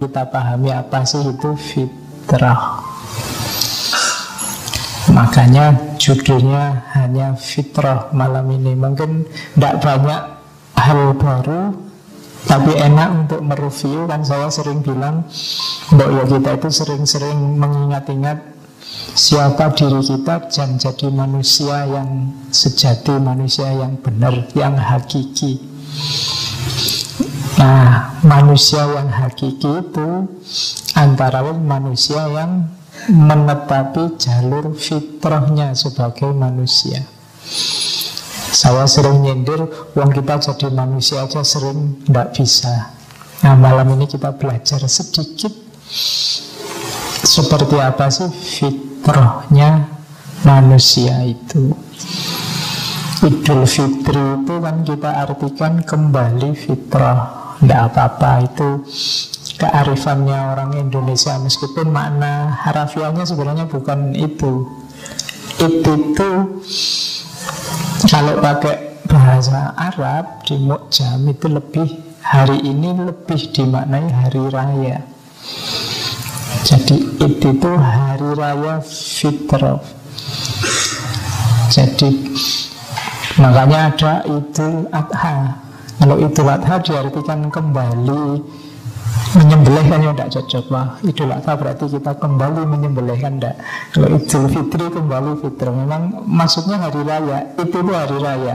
kita pahami apa sih itu fitrah. Makanya judulnya hanya fitrah malam ini. Mungkin tidak banyak hal baru, tapi enak untuk mereview kan saya sering bilang Mbok ya kita itu sering-sering mengingat-ingat siapa diri kita dan jadi manusia yang sejati, manusia yang benar, yang hakiki. Nah, manusia yang hakiki itu antara lain manusia yang menetapi jalur fitrahnya sebagai manusia. Saya sering nyindir, uang kita jadi manusia aja sering tidak bisa. Nah malam ini kita belajar sedikit seperti apa sih fitrahnya manusia itu. Idul Fitri itu kan kita artikan kembali fitrah. Tidak apa-apa itu kearifannya orang Indonesia. Meskipun makna harafiahnya sebenarnya bukan itu. Itu itu kalau pakai bahasa Arab di Mu'jam itu lebih hari ini lebih dimaknai hari raya. Jadi itu itu hari raya fitrah. Jadi makanya ada Idul Adha kalau Idul Adha diartikan kembali menyembelih kan ya tidak cocok lah idul adha berarti kita kembali menyembelih kan tidak kalau idul fitri kembali fitrah. Memang maksudnya hari raya itu tuh hari raya.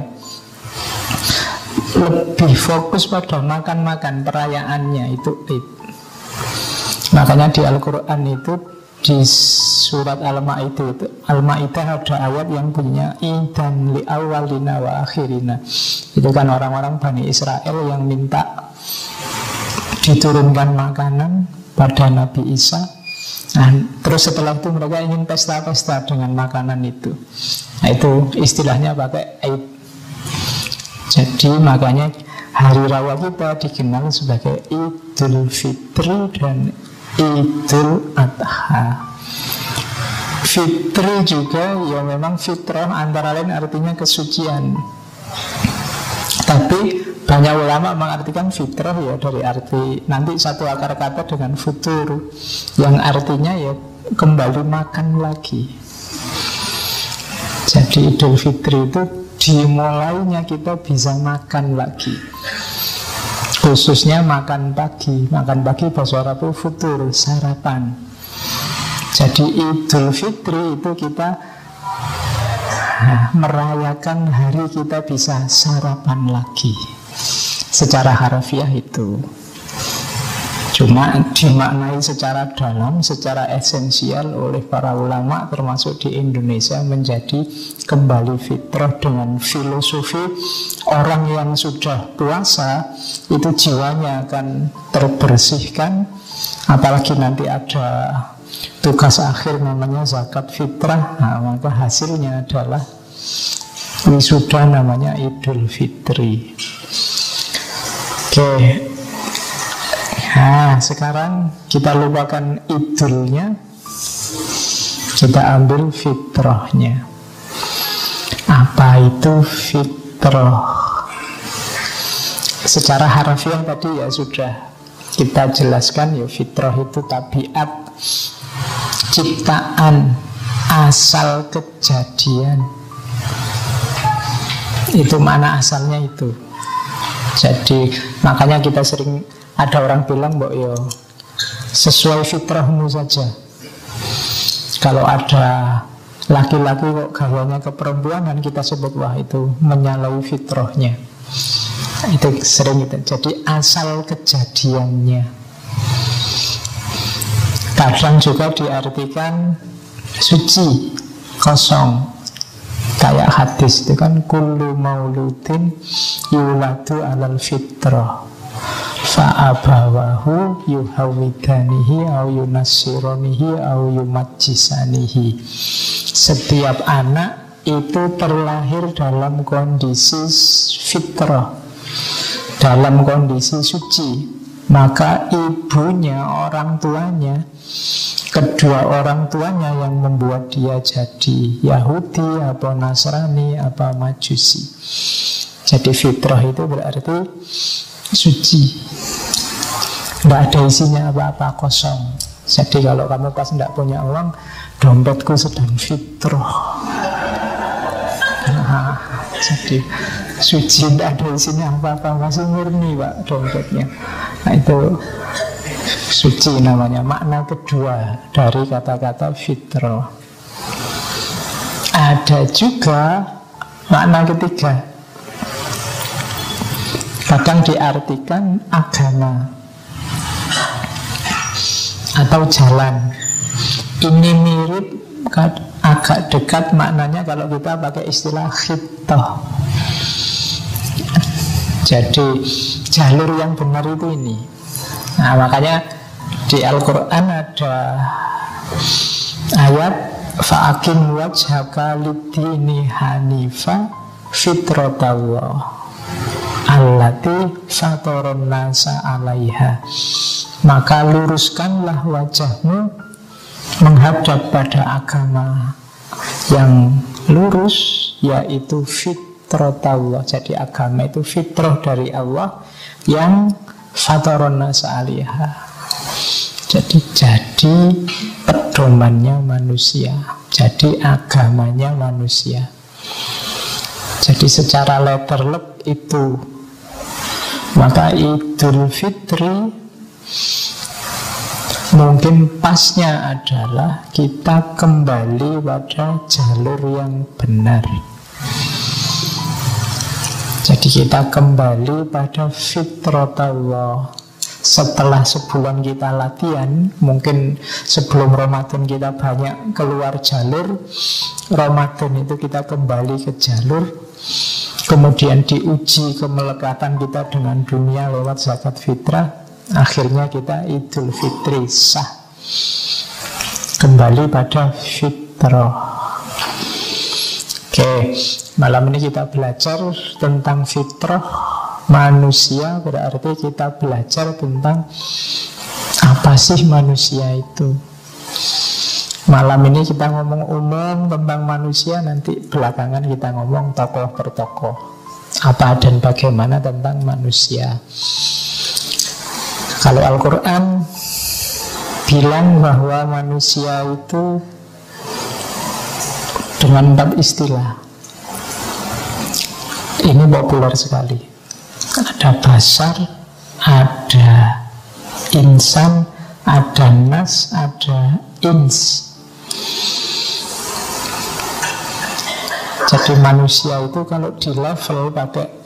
Lebih fokus pada makan-makan perayaannya itu id. makanya di Al-Quran itu di surat Al-Ma'idah itu Al-Ma'idah ada ayat yang punya idan li awalina wa akhirina itu kan orang-orang Bani Israel yang minta diturunkan makanan pada Nabi Isa. Nah, terus setelah itu mereka ingin pesta-pesta dengan makanan itu. Nah, itu istilahnya pakai Eid. Jadi makanya hari raya kita dikenal sebagai Idul Fitri dan Idul Adha. Fitri juga ya memang fitrah antara lain artinya kesucian. Tapi banyak ulama mengartikan fitrah ya dari arti nanti satu akar kata dengan futur yang artinya ya kembali makan lagi. Jadi Idul Fitri itu dimulainya kita bisa makan lagi. Khususnya makan pagi. Makan pagi bahasa Arab futur, sarapan. Jadi Idul Fitri itu kita merayakan hari kita bisa sarapan lagi. Secara harfiah itu. Cuma dimaknai secara dalam, secara esensial oleh para ulama termasuk di Indonesia menjadi kembali fitrah dengan filosofi orang yang sudah puasa itu jiwanya akan terbersihkan apalagi nanti ada tugas akhir namanya zakat fitrah nah, maka hasilnya adalah wisuda namanya Idul Fitri Oke. Nah, sekarang kita lupakan idulnya. Kita ambil fitrahnya. Apa itu fitrah? Secara harfiah tadi ya sudah kita jelaskan ya fitrah itu tabiat ciptaan asal kejadian. Itu mana asalnya itu. Jadi makanya kita sering ada orang bilang mbok yo sesuai fitrahmu saja. Kalau ada laki-laki kok gawanya ke perempuan kita sebut wah itu menyalahi fitrahnya. Itu sering itu. Jadi asal kejadiannya. Kadang juga diartikan suci, kosong, Kayak hadis itu kan kullu mauludin yuladu alal fitrah fa'abawahu yuhawidanihi au yunasironihi au yumajisanihi setiap anak itu terlahir dalam kondisi fitrah dalam kondisi suci maka ibunya orang tuanya kedua orang tuanya yang membuat dia jadi Yahudi apa Nasrani apa Majusi. Jadi fitrah itu berarti suci. Tidak ada isinya apa-apa kosong Jadi kalau kamu pas tidak punya uang Dompetku sedang fitrah nah, Jadi suci tidak ada isinya apa-apa. Masih murni pak dompetnya. Nah itu suci namanya. Makna kedua dari kata-kata fitrah. Ada juga makna ketiga. Kadang diartikan agama atau jalan. Ini mirip agak dekat maknanya kalau kita pakai istilah khitoh. Jadi jalur yang benar itu ini. Nah makanya di Al-Quran ada ayat Fa'akim wajhaka lidini hanifa fitratallah Allati fatoron nasa alaiha maka luruskanlah wajahmu menghadap pada agama yang lurus yaitu fitrah Allah. Jadi agama itu fitrah dari Allah yang fatarona sa'aliha. Jadi jadi pedomannya manusia. Jadi agamanya manusia. Jadi secara letterlek itu maka Idul Fitri Mungkin pasnya adalah kita kembali pada jalur yang benar. Jadi kita kembali pada fitrah Allah setelah sebulan kita latihan, mungkin sebelum Ramadan kita banyak keluar jalur, Ramadan itu kita kembali ke jalur, kemudian diuji kemelekatan kita dengan dunia lewat zakat fitrah, Akhirnya kita Idul Fitri sah. Kembali pada fitrah. Oke, malam ini kita belajar tentang fitrah manusia. Berarti kita belajar tentang apa sih manusia itu. Malam ini kita ngomong umum tentang manusia Nanti belakangan kita ngomong tokoh per tokoh. Apa dan bagaimana tentang manusia kalau Al-Quran bilang bahwa manusia itu dengan empat istilah. Ini populer sekali. Ada basar, ada insan, ada nas, ada ins. Jadi manusia itu kalau di level pakai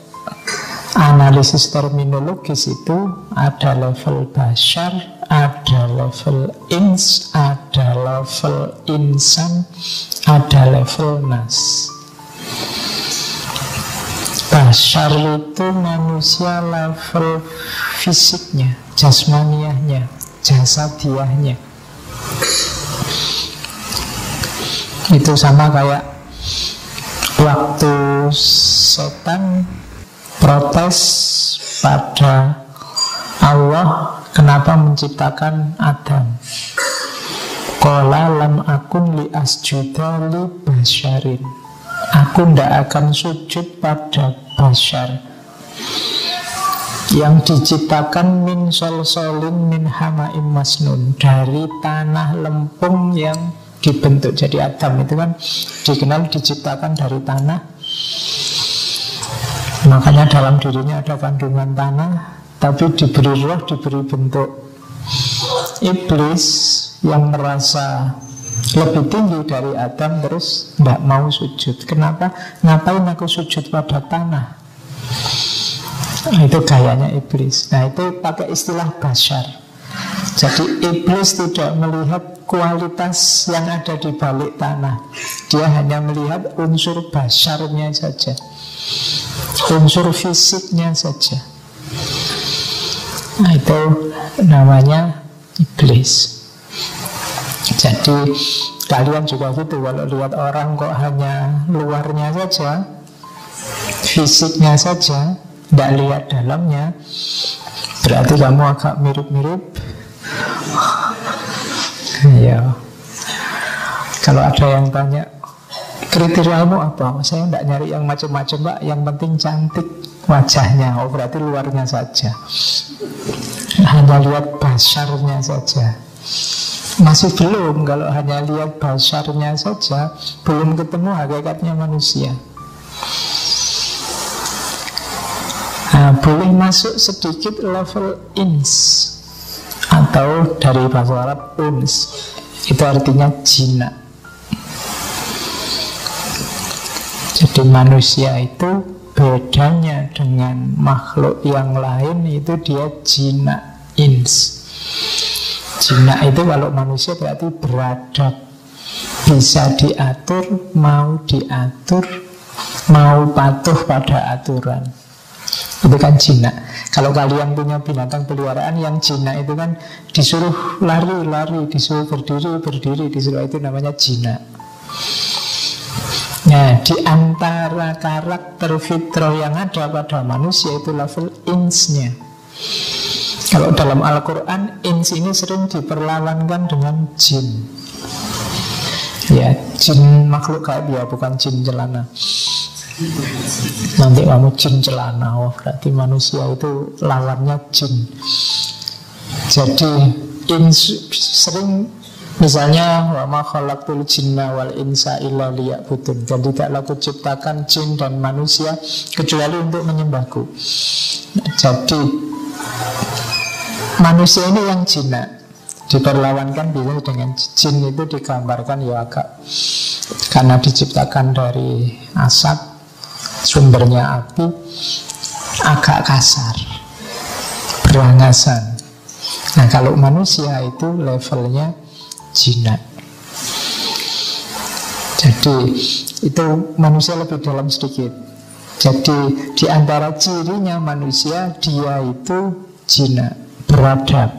analisis terminologis itu ada level bashar, ada level ins, ada level insan, ada level nas. Bashar itu manusia level fisiknya, jasmaniahnya, jasadiahnya. Itu sama kayak waktu setan protes pada Allah kenapa menciptakan Adam. Kola lam akun li asjuda li basyarin. Aku ndak akan sujud pada basyar yang diciptakan min sol solin min hamaim masnun dari tanah lempung yang dibentuk jadi Adam itu kan dikenal diciptakan dari tanah Makanya dalam dirinya ada kandungan tanah Tapi diberi roh, diberi bentuk. Iblis yang merasa lebih tinggi dari Adam Terus tidak mau sujud. Kenapa? Ngapain aku sujud pada tanah? Nah, itu gayanya iblis. Nah itu pakai istilah basar Jadi iblis tidak melihat kualitas yang ada di balik tanah. Dia hanya melihat unsur basarnya saja unsur fisiknya saja. Nah, itu namanya iblis. Jadi kalian juga gitu kalau lihat orang kok hanya luarnya saja, fisiknya saja, tidak lihat dalamnya, berarti kamu agak mirip-mirip. Ya. Kalau ada yang tanya, Kriteriamu apa? Saya tidak nyari yang macam-macam pak. Yang penting cantik wajahnya. Oh berarti luarnya saja. Hanya lihat basarnya saja. Masih belum. Kalau hanya lihat basarnya saja Belum ketemu hakikatnya manusia. Nah, boleh masuk sedikit level ins atau dari bahasa Arab uns. Itu artinya jinak. Jadi manusia itu bedanya dengan makhluk yang lain itu dia jinak ins. Jinak itu kalau manusia berarti beradab Bisa diatur, mau diatur Mau patuh pada aturan itu kan jinak. Kalau kalian punya binatang peliharaan yang jinak itu kan disuruh lari-lari, disuruh berdiri-berdiri, disuruh itu namanya jinak. Nah, di antara karakter fitrah yang ada pada manusia itu level insnya. Kalau dalam Al-Quran, ins ini sering diperlawankan dengan jin. Ya, jin makhluk gaib ya, bukan jin celana. Nanti kamu jin celana oh, Berarti manusia itu lawannya jin Jadi in, sering Misalnya wa ma khalaqtul jinna wal insa illa liya'budun dan tidaklah kuciptakan jin dan manusia kecuali untuk menyembahku. Jadi manusia ini yang jinak diperlawankan bisa dengan jin itu digambarkan ya agak karena diciptakan dari asap sumbernya api agak kasar, berangasan. Nah kalau manusia itu levelnya jinak. Jadi itu manusia lebih dalam sedikit. Jadi di antara cirinya manusia dia itu jinak, beradab.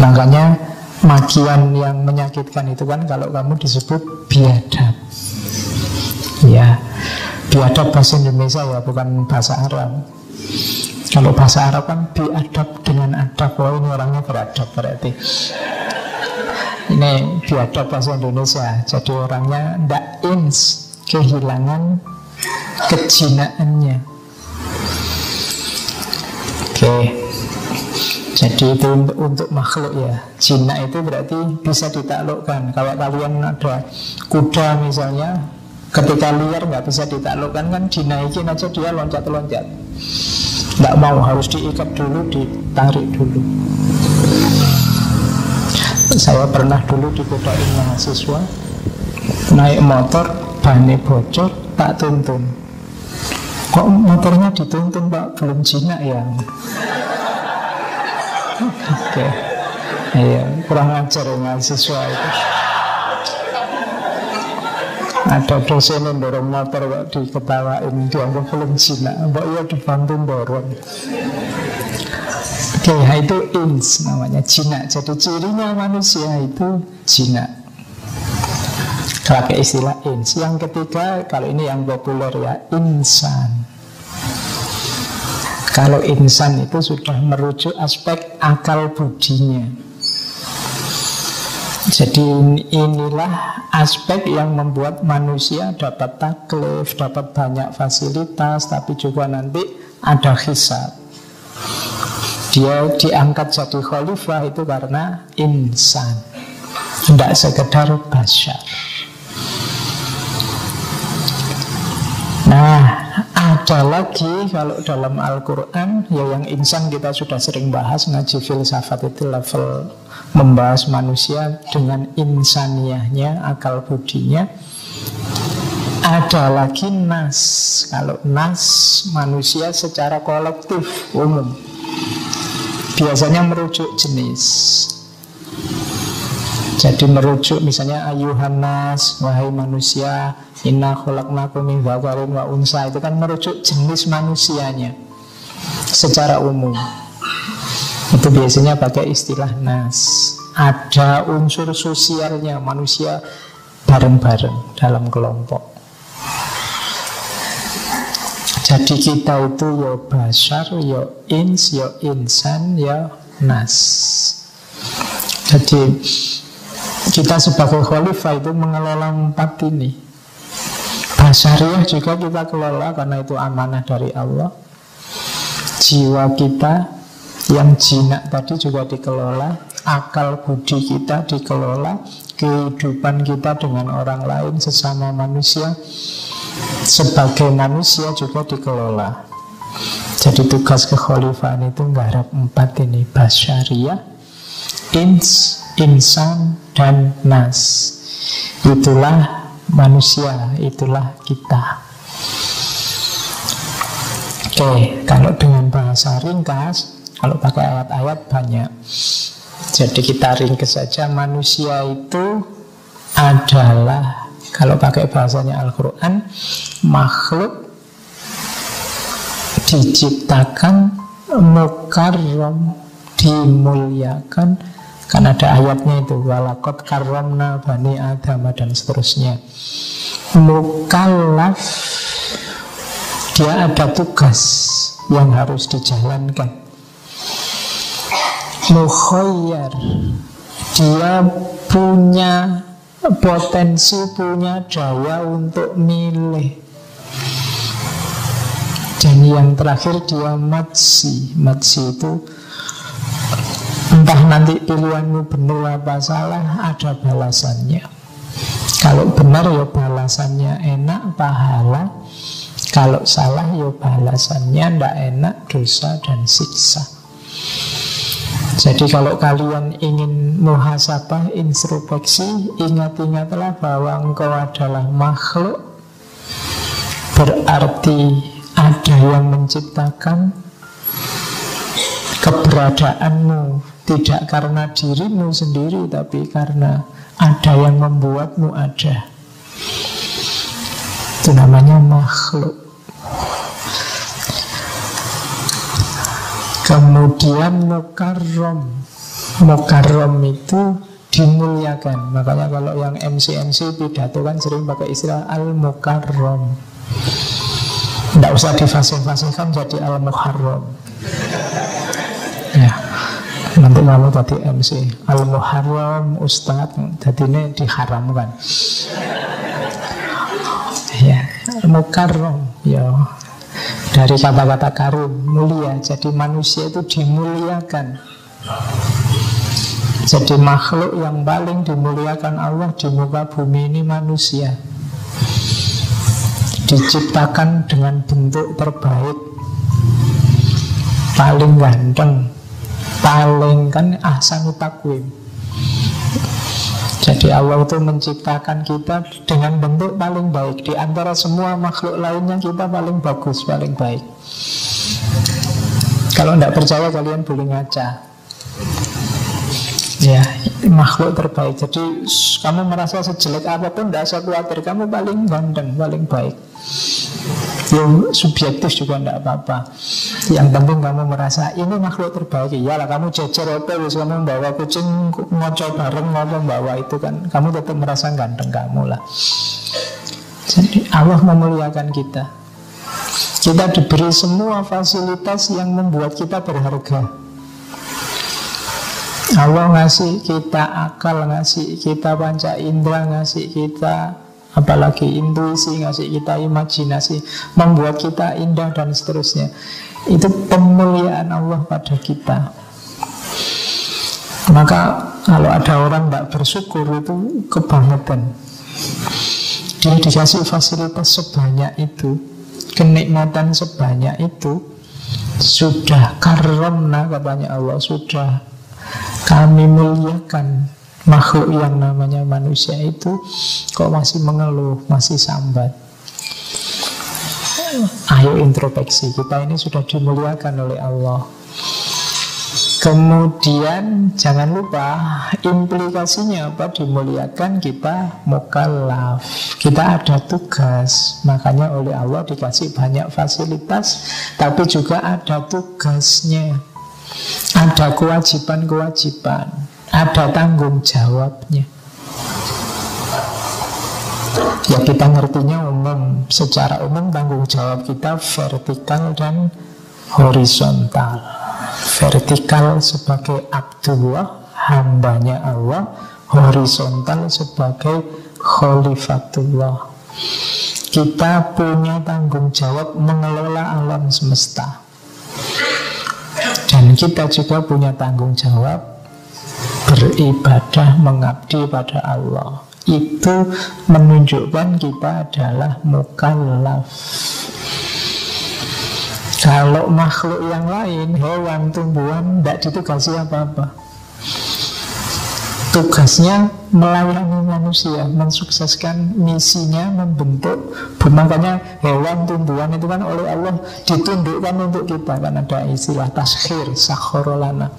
Makanya magian yang menyakitkan itu kan kalau kamu disebut biadab. Ya, biadab bahasa Indonesia ya bukan bahasa Arab kalau bahasa Arab kan biadab dengan adab oh ini orangnya beradab berarti ini biadab bahasa Indonesia. Jadi orangnya ndak ins kehilangan kejinaannya. Oke. Jadi itu untuk, untuk makhluk ya. Jinak itu berarti bisa ditaklukkan. Kalau kalian ada kuda misalnya Ketika liar nggak bisa ditaklukkan kan dinaikin aja dia loncat-loncat. Nggak mau harus diikat dulu, ditarik dulu. Saya pernah dulu dikodain mahasiswa naik motor, bannya bocor, tak tuntun. Kok motornya dituntun pak? Belum jinak ya? Oke, okay. iya kurang ajar ya mahasiswa itu. Ada dosen yang dorong motor kok diketawain Dianggap belum Cina Mbak ya dibantu dorong Okay, itu ins namanya Cina. Jadi cirinya manusia itu Cina. Pakai istilah ins. Yang ketiga, kalau ini yang populer ya, insan. Kalau insan itu sudah merujuk aspek akal budinya. Jadi inilah aspek yang membuat manusia dapat taklif, dapat banyak fasilitas, tapi juga nanti ada hisab. Dia diangkat jadi khalifah itu karena insan, tidak sekedar basyar. Nah, ada lagi kalau dalam Al-Quran Ya yang insan kita sudah sering bahas Ngaji filsafat itu level membahas manusia dengan insaniahnya, akal budinya. Ada lagi nas. Kalau nas manusia secara kolektif umum biasanya merujuk jenis. Jadi merujuk misalnya ayuhan nas, wahai manusia, inna khalaqnakum min dzakarin wa unsa itu kan merujuk jenis manusianya secara umum. Itu biasanya pakai istilah nas. Ada unsur sosialnya manusia bareng-bareng dalam kelompok. Jadi kita itu ya basar, ya ins, ya insan, ya nas. Jadi kita sebagai khalifah itu mengelola empat ini. Basariah juga kita kelola karena itu amanah dari Allah. Jiwa kita Yang jinak tadi juga dikelola, akal budi kita dikelola, kehidupan kita dengan orang lain sesama manusia sebagai manusia juga dikelola. Jadi tugas kekhalifahan itu nggarap empat ini Basyariah, Ins, Insan, dan Nas. Itulah manusia, itulah kita. Oke, kalau dengan bahasa ringkas Kalau pakai ayat-ayat banyak. Jadi kita ringkas saja Manusia itu adalah Kalau pakai bahasanya Al-Quran Makhluk diciptakan mukarram dimuliakan. Kan ada ayatnya itu walakot karomna bani adam dan seterusnya. Mukallaf dia ada tugas yang harus dijalankan. Mukhoyar dia punya potensi punya daya untuk milih. Dan yang terakhir dia matsi Matsi itu Entah nanti pilihanmu benar apa salah Ada balasannya. Kalau benar ya balasannya enak Pahala. Kalau salah ya balasannya Tidak enak dosa dan siksa jadi kalau kalian ingin muhasabah, introspeksi, ingat-ingatlah bahwa engkau adalah makhluk. Berarti ada yang menciptakan keberadaanmu. Tidak karena dirimu sendiri tapi karena ada yang membuatmu ada. Itu namanya makhluk kemudian mukarrom mukarrom itu dimuliakan. Makanya kalau yang MC-MC pidato kan sering pakai istilah al-mukarrom tidak usah difasih-fasihkan jadi al-muharram. Ya Nanti kamu tadi MC Al-Muharram Ustadz Jadi ini diharamkan. Ya Mukarram Ya Dari kata-kata karum Mulia. Jadi manusia itu dimuliakan. Jadi makhluk yang paling dimuliakan Allah Di muka bumi ini manusia. Diciptakan dengan bentuk terbaik. Paling ganteng. Paling kan ahsan takwim jadi Allah itu menciptakan kita dengan bentuk paling baik. Di antara semua makhluk lainnya kita paling bagus, paling baik. Kalau tidak percaya kalian boleh ngaca. Ya, makhluk terbaik. Jadi kamu merasa sejelek apa pun Tidak usah khawatir, kamu paling ganteng, paling baik. Yang subjektif juga tidak apa-apa Yang penting kamu merasa Ini makhluk terbaik. Iyalah kamu jejer Terus kamu bawa kucing Ngocok bareng ngomong bawa itu kan. Kamu tetap merasa ganteng kamu lah. Jadi Allah memuliakan kita. Kita diberi semua fasilitas Yang membuat kita berharga. Allah ngasih kita akal Ngasih kita panca indera Ngasih kita apalagi intuisi ngasih kita imajinasi membuat kita indah dan seterusnya itu pemuliaan Allah pada kita maka kalau ada orang tidak bersyukur itu kebangetan dia dikasih fasilitas sebanyak itu kenikmatan sebanyak itu sudah karomna katanya Allah sudah kami muliakan makhluk yang namanya manusia itu kok masih mengeluh, masih sambat. Ayo introspeksi, kita ini sudah dimuliakan oleh Allah. Kemudian jangan lupa implikasinya apa dimuliakan kita mukallaf. Kita ada tugas, makanya oleh Allah dikasih banyak fasilitas, tapi juga ada tugasnya. Ada kewajiban-kewajiban. Ada tanggung jawabnya Ya kita ngertinya umum. Secara umum tanggung jawab kita vertikal dan horizontal. Vertikal sebagai Abdullah Hambanya Allah. Horizontal sebagai Khalifatullah. Kita punya tanggung jawab mengelola alam semesta. Dan kita juga punya tanggung jawab beribadah mengabdi pada Allah. Itu menunjukkan kita adalah mukallaf. Kalau makhluk yang lain, hewan, tumbuhan, tidak ditugasi apa-apa. Tugasnya melayani manusia, mensukseskan misinya, membentuk. Makanya hewan, tumbuhan itu kan oleh Allah ditundukkan untuk kita. Kan ada istilah taskhir, sakhorolana.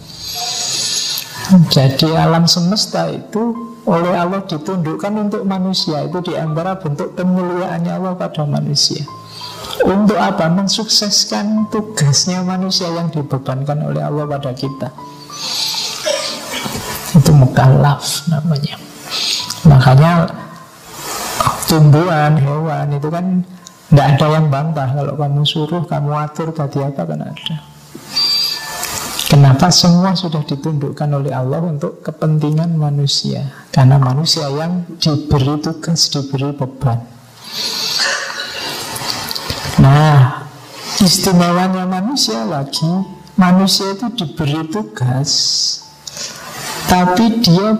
Jadi alam semesta itu oleh Allah ditundukkan untuk manusia. Itu di antara bentuk pemuliaannya Allah pada manusia. Untuk apa? Mensukseskan tugasnya manusia yang dibebankan oleh Allah pada kita Itu mukallaf namanya Makanya tumbuhan, hewan itu kan tidak ada yang bantah Kalau kamu suruh, kamu atur tadi apa kan ada Kenapa semua sudah ditundukkan oleh Allah untuk kepentingan manusia Karena manusia yang diberi tugas, diberi beban Nah, istimewanya manusia lagi, manusia itu diberi tugas, tapi dia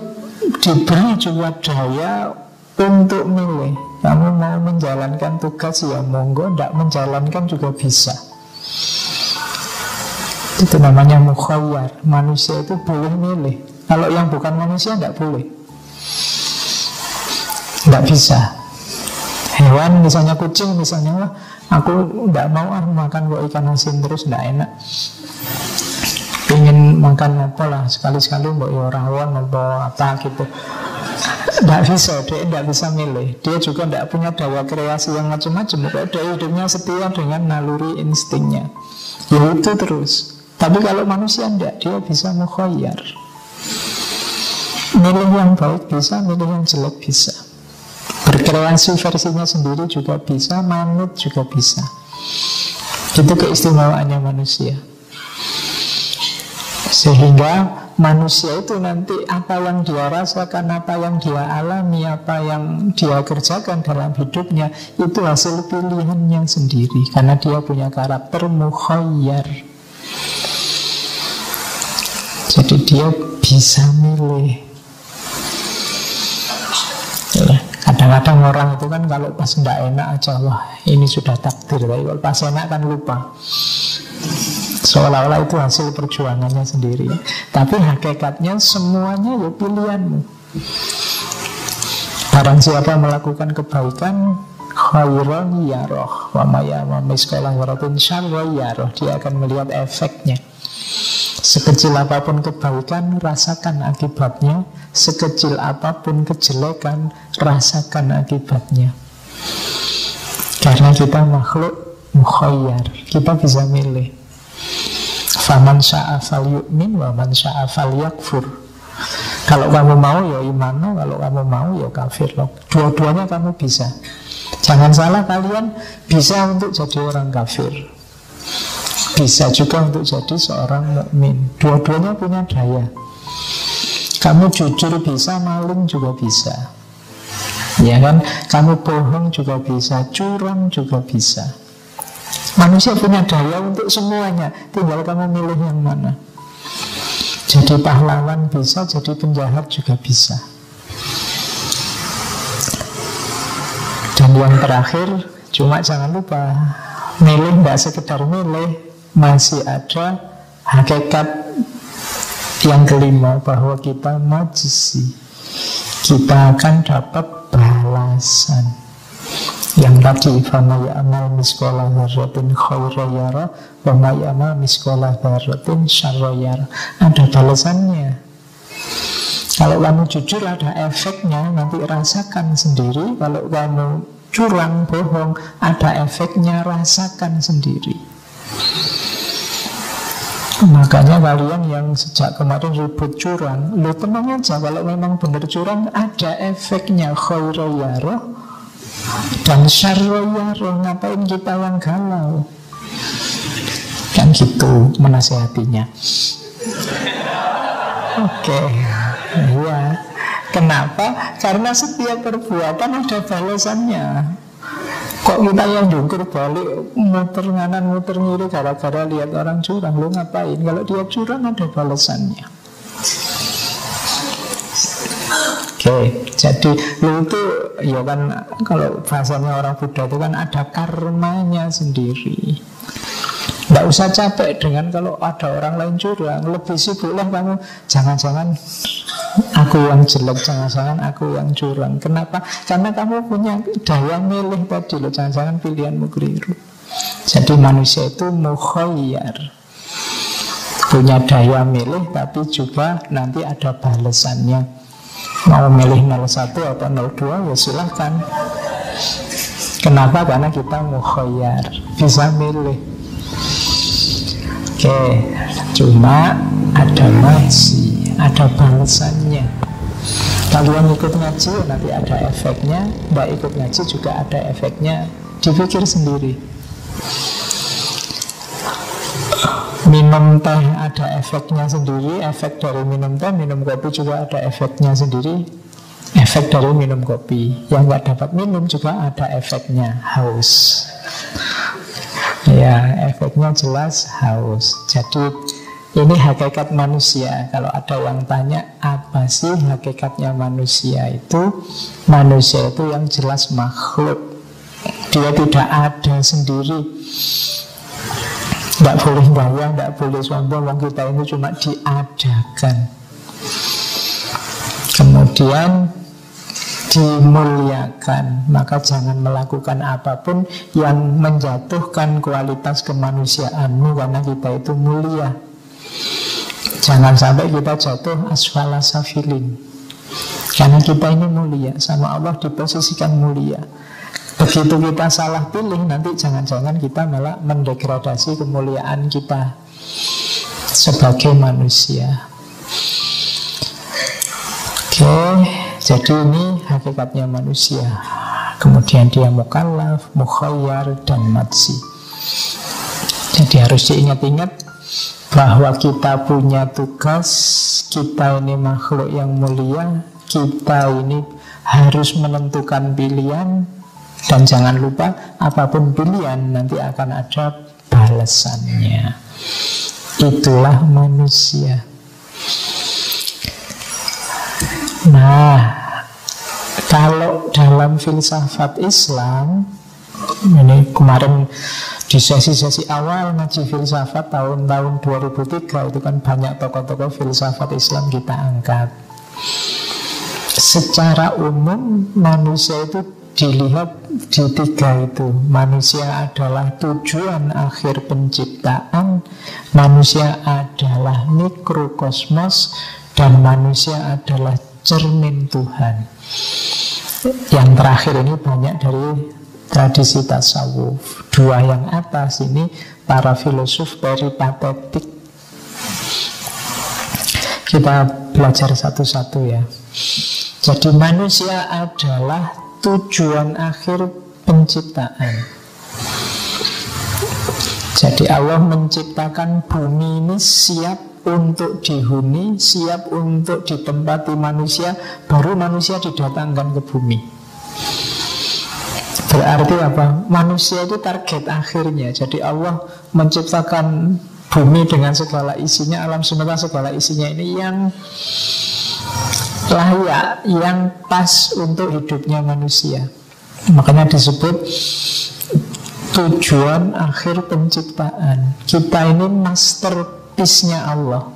diberi juga daya untuk milih. Kamu mau menjalankan tugas ya monggo, tidak menjalankan juga bisa. Itu namanya mukhayyar. Manusia itu boleh milih. Kalau yang bukan manusia tidak boleh. Tidak bisa. Hewan misalnya kucing misalnya Aku tidak mau ah makan kok ikan asin terus tidak enak Ingin makan apa lah Sekali-sekali mbak ya rawon apa apa gitu Tidak bisa, dia tidak bisa milih Dia juga tidak punya daya kreasi yang macam-macam dia hidupnya setia dengan naluri instingnya Ya itu terus Tapi kalau manusia tidak, dia bisa mukhoyar Milih yang baik bisa, milih yang jelek bisa Berkreasi versinya sendiri juga bisa, manut juga bisa. Itu keistimewaannya manusia. Sehingga manusia itu nanti apa yang dia rasakan, apa yang dia alami, apa yang dia kerjakan dalam hidupnya itu hasil pilihannya sendiri karena dia punya karakter mukhayyar. Jadi dia bisa milih. Kadang-kadang orang itu kan kalau pas tidak enak aja Wah ini sudah takdir. Tapi kalau pas enak kan lupa. Seolah-olah itu hasil perjuangannya sendiri. Tapi hakikatnya semuanya ya pilihanmu. Barang siapa melakukan kebaikan Khairan yaroh Wa mayama miskolah waratun syarwa yaroh Dia akan melihat efeknya Sekecil apa pun kebaikan, rasakan akibatnya. Sekecil apa pun kejelekan, rasakan akibatnya. Karena kita makhluk mukhayyar, kita bisa milih. Faman sya'afal yu'min wa man sya'afal yakfur. Kalau kamu mau ya iman kalau kamu mau ya kafir. Dua-duanya kamu bisa. Jangan salah kalian bisa untuk jadi orang kafir. Bisa juga untuk jadi seorang mukmin. Dua-duanya punya daya. Kamu jujur bisa, maling juga bisa. Ya kan? Kamu bohong juga bisa, curang juga bisa. Manusia punya daya untuk semuanya. Tinggal kamu milih yang mana. Jadi pahlawan bisa, jadi penjahat juga bisa. Dan yang terakhir, cuma jangan lupa milih nggak sekedar milih, masih ada hakikat yang kelima bahwa kita majisi. Kita akan dapat balasan. Yang tadi fama ya'mal miskola dharratin khaira yara wa miskola dharratin syarra yara. Ada balasannya. Kalau kamu jujur ada efeknya. Nanti rasakan sendiri. Kalau kamu curang bohong ada efeknya rasakan sendiri Makanya kalian yang sejak kemarin ribut curang Lu tenang aja kalau memang benar curang Ada efeknya khairoyaro Dan syarroyaro Ngapain kita yang galau Kan gitu menasehatinya Oke okay. Ya Kenapa? Karena setiap perbuatan ada balasannya Kok kita yang jungkir balik Muter nganan, muter ngiri Gara-gara lihat orang curang Lu ngapain? Kalau dia curang ada balasannya Oke, okay, jadi lu itu ya kan kalau bahasanya orang Buddha itu kan ada karmanya sendiri. Tidak usah capek dengan kalau ada orang lain curang Lebih sibuklah kamu Jangan-jangan aku yang jelek Jangan-jangan aku yang curang. Kenapa? Karena kamu punya daya milih tadi loh Jangan-jangan pilihanmu keliru. Jadi manusia itu mukhayyar. Punya daya milih Tapi juga nanti ada balasannya. Mau milih 01 atau 02 ya silahkan. Kenapa? Karena kita mukhayyar. Bisa milih. Oke, cuma ada ngaji, ada balasannya. Kalian ikut ngaji nanti ada efeknya, tidak ikut ngaji juga ada efeknya. Dipikir sendiri. Minum teh ada efeknya sendiri, efek dari minum teh, minum kopi juga ada efeknya sendiri, efek dari minum kopi. Yang nggak dapat minum juga ada efeknya haus. Ya, efeknya jelas haus. Jadi ini hakikat manusia. Kalau ada yang tanya apa sih hakikatnya manusia itu? Manusia itu yang jelas makhluk. Dia tidak ada sendiri. Tidak boleh gaya, tidak boleh sombong. Wong kita ini cuma diadakan. Kemudian dimuliakan Maka jangan melakukan apa pun yang menjatuhkan kualitas kemanusiaanmu Karena kita itu mulia Jangan sampai kita jatuh asfala safilin Karena kita ini mulia Sama Allah diposisikan mulia. Begitu kita salah pilih Nanti jangan-jangan kita malah mendegradasi kemuliaan kita Sebagai manusia. Oke. Jadi ini hakikatnya manusia. Kemudian dia mukallaf, mukhayyar, dan matsi Jadi harus diingat-ingat bahwa kita punya tugas Kita ini makhluk yang mulia Kita ini harus menentukan pilihan. Dan jangan lupa apa pun pilihan nanti akan ada balasannya. Itulah manusia. Nah, kalau dalam filsafat Islam ini kemarin di sesi-sesi awal ngaji filsafat tahun-tahun 2003 itu kan banyak tokoh-tokoh filsafat Islam kita angkat. Secara umum manusia itu dilihat di tiga itu Manusia adalah tujuan akhir penciptaan Manusia adalah mikrokosmos Dan manusia adalah cermin Tuhan. Yang terakhir ini banyak dari tradisi tasawuf. Dua yang atas ini para filosof peripatetik. Kita belajar satu-satu ya. Jadi manusia adalah tujuan akhir penciptaan. Jadi Allah menciptakan bumi ini siap untuk dihuni, siap untuk ditempati manusia, baru manusia didatangkan ke bumi. Berarti apa? Manusia itu target akhirnya. Jadi Allah menciptakan bumi dengan segala isinya, alam semesta segala isinya ini yang layak, yang pas untuk hidupnya manusia. Makanya disebut tujuan akhir penciptaan. Kita ini master masterpiece-nya Allah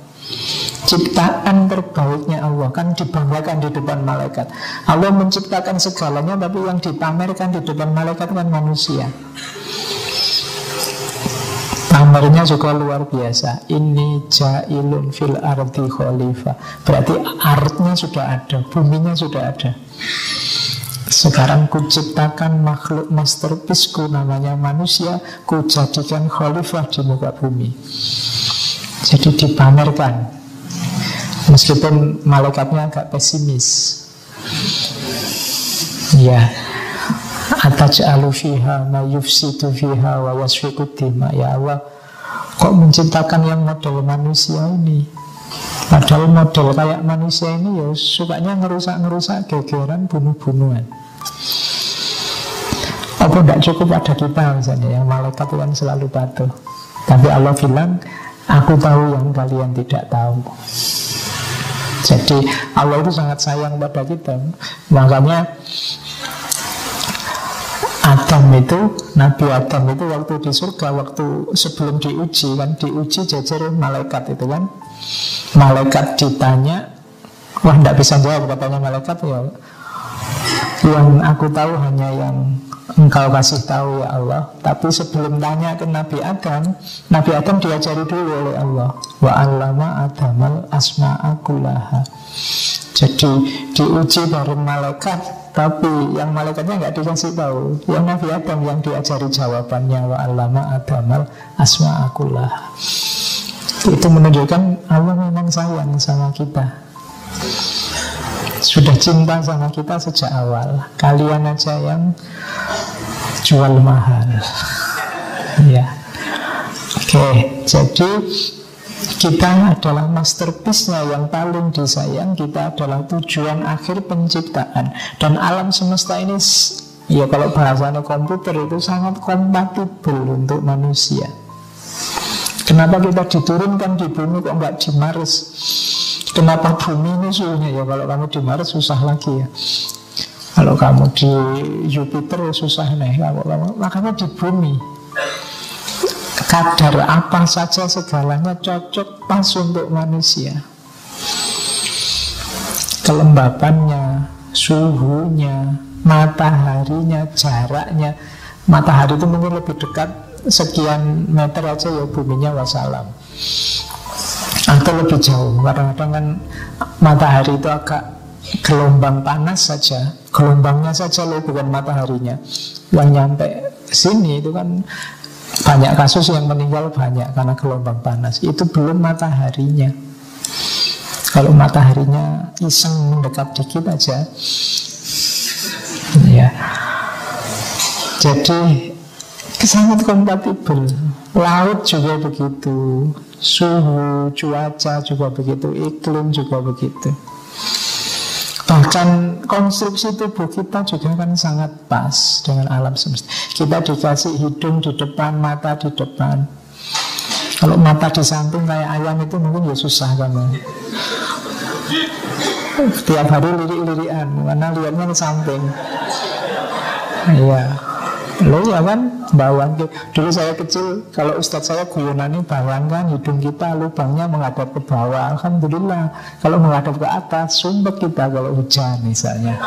Ciptaan terbaiknya Allah. Kan dibanggakan di depan malaikat. Allah menciptakan segalanya Tapi yang dipamerkan di depan malaikat kan manusia. Pamernya juga luar biasa. Ini jailun fil arti khalifah Berarti artnya sudah ada Buminya sudah ada. Sekarang kuciptakan makhluk masterpiece ku namanya manusia Ku jadikan khalifah di muka bumi jadi dipamerkan Meskipun malaikatnya agak pesimis. Ya Ataj'alu fiha ma yufsidu fiha wa yasfiku Ya Allah Kok menciptakan yang model manusia ini? Padahal model kayak manusia ini ya Sukanya ngerusak-ngerusak gegeran bunuh-bunuhan. Apa tidak cukup ada kita misalnya Yang malaikat itu kan selalu patuh. Tapi Allah bilang Aku tahu yang kalian tidak tahu Jadi Allah itu sangat sayang pada kita Makanya Adam itu, Nabi Adam itu waktu di surga, waktu sebelum diuji kan, diuji jajar malaikat itu kan. Malaikat ditanya, wah tidak bisa jawab katanya malaikat ya. Yang aku tahu hanya yang engkau kasih tahu ya Allah. Tapi sebelum tanya ke Nabi Adam, Nabi Adam diajari dulu oleh Allah. Wa allama adamal asma'akulaha. Jadi diuji dari malaikat Tapi yang malaikatnya nggak dikasih tahu Yang Nabi Adam yang diajari jawabannya Wa alama adamal asma'akullah Itu menunjukkan Allah memang sayang sama kita Sudah cinta sama kita sejak awal Kalian aja yang jual mahal. Ya Oke, jadi kita adalah masterpiece-nya yang paling disayang Kita adalah tujuan akhir penciptaan. Dan alam semesta ini Ya kalau bahasanya komputer itu sangat kompatibel untuk manusia. Kenapa kita diturunkan di bumi kok nggak di Mars? Kenapa bumi ini suhunya? Ya kalau kamu di Mars susah lagi ya Kalau kamu di Jupiter ya susah nih. Kalau kamu, Makanya di bumi. Kadar apa saja segalanya cocok pas untuk manusia. Kelembapannya suhunya mataharinya jaraknya. Matahari itu mungkin lebih dekat sekian meter aja ya buminya wassalam. Atau lebih jauh. Kadang-kadang kan matahari itu agak gelombang panas saja gelombangnya saja loh bukan mataharinya yang nyampe sini itu kan banyak kasus yang meninggal banyak karena gelombang panas. Itu belum mataharinya. Kalau mataharinya iseng mendekat dikit aja, ya. Jadi sangat kompatibel. Laut juga begitu, suhu, cuaca juga begitu, iklim juga begitu. Bahkan konstruksi tubuh kita juga kan sangat pas dengan alam semesta. Kita dikasih hidung di depan, mata di depan. Kalau mata di samping kayak ayam itu mungkin ya susah kamu. Tiap hari lirik-lirikan, mana lihatnya ke samping. Iya. Lo ya kan bawang Dulu saya kecil Kalau ustadz saya guyonannya bawang kan Hidung kita lubangnya menghadap ke bawah. Alhamdulillah Kalau menghadap ke atas Sumpah kita kalau hujan misalnya.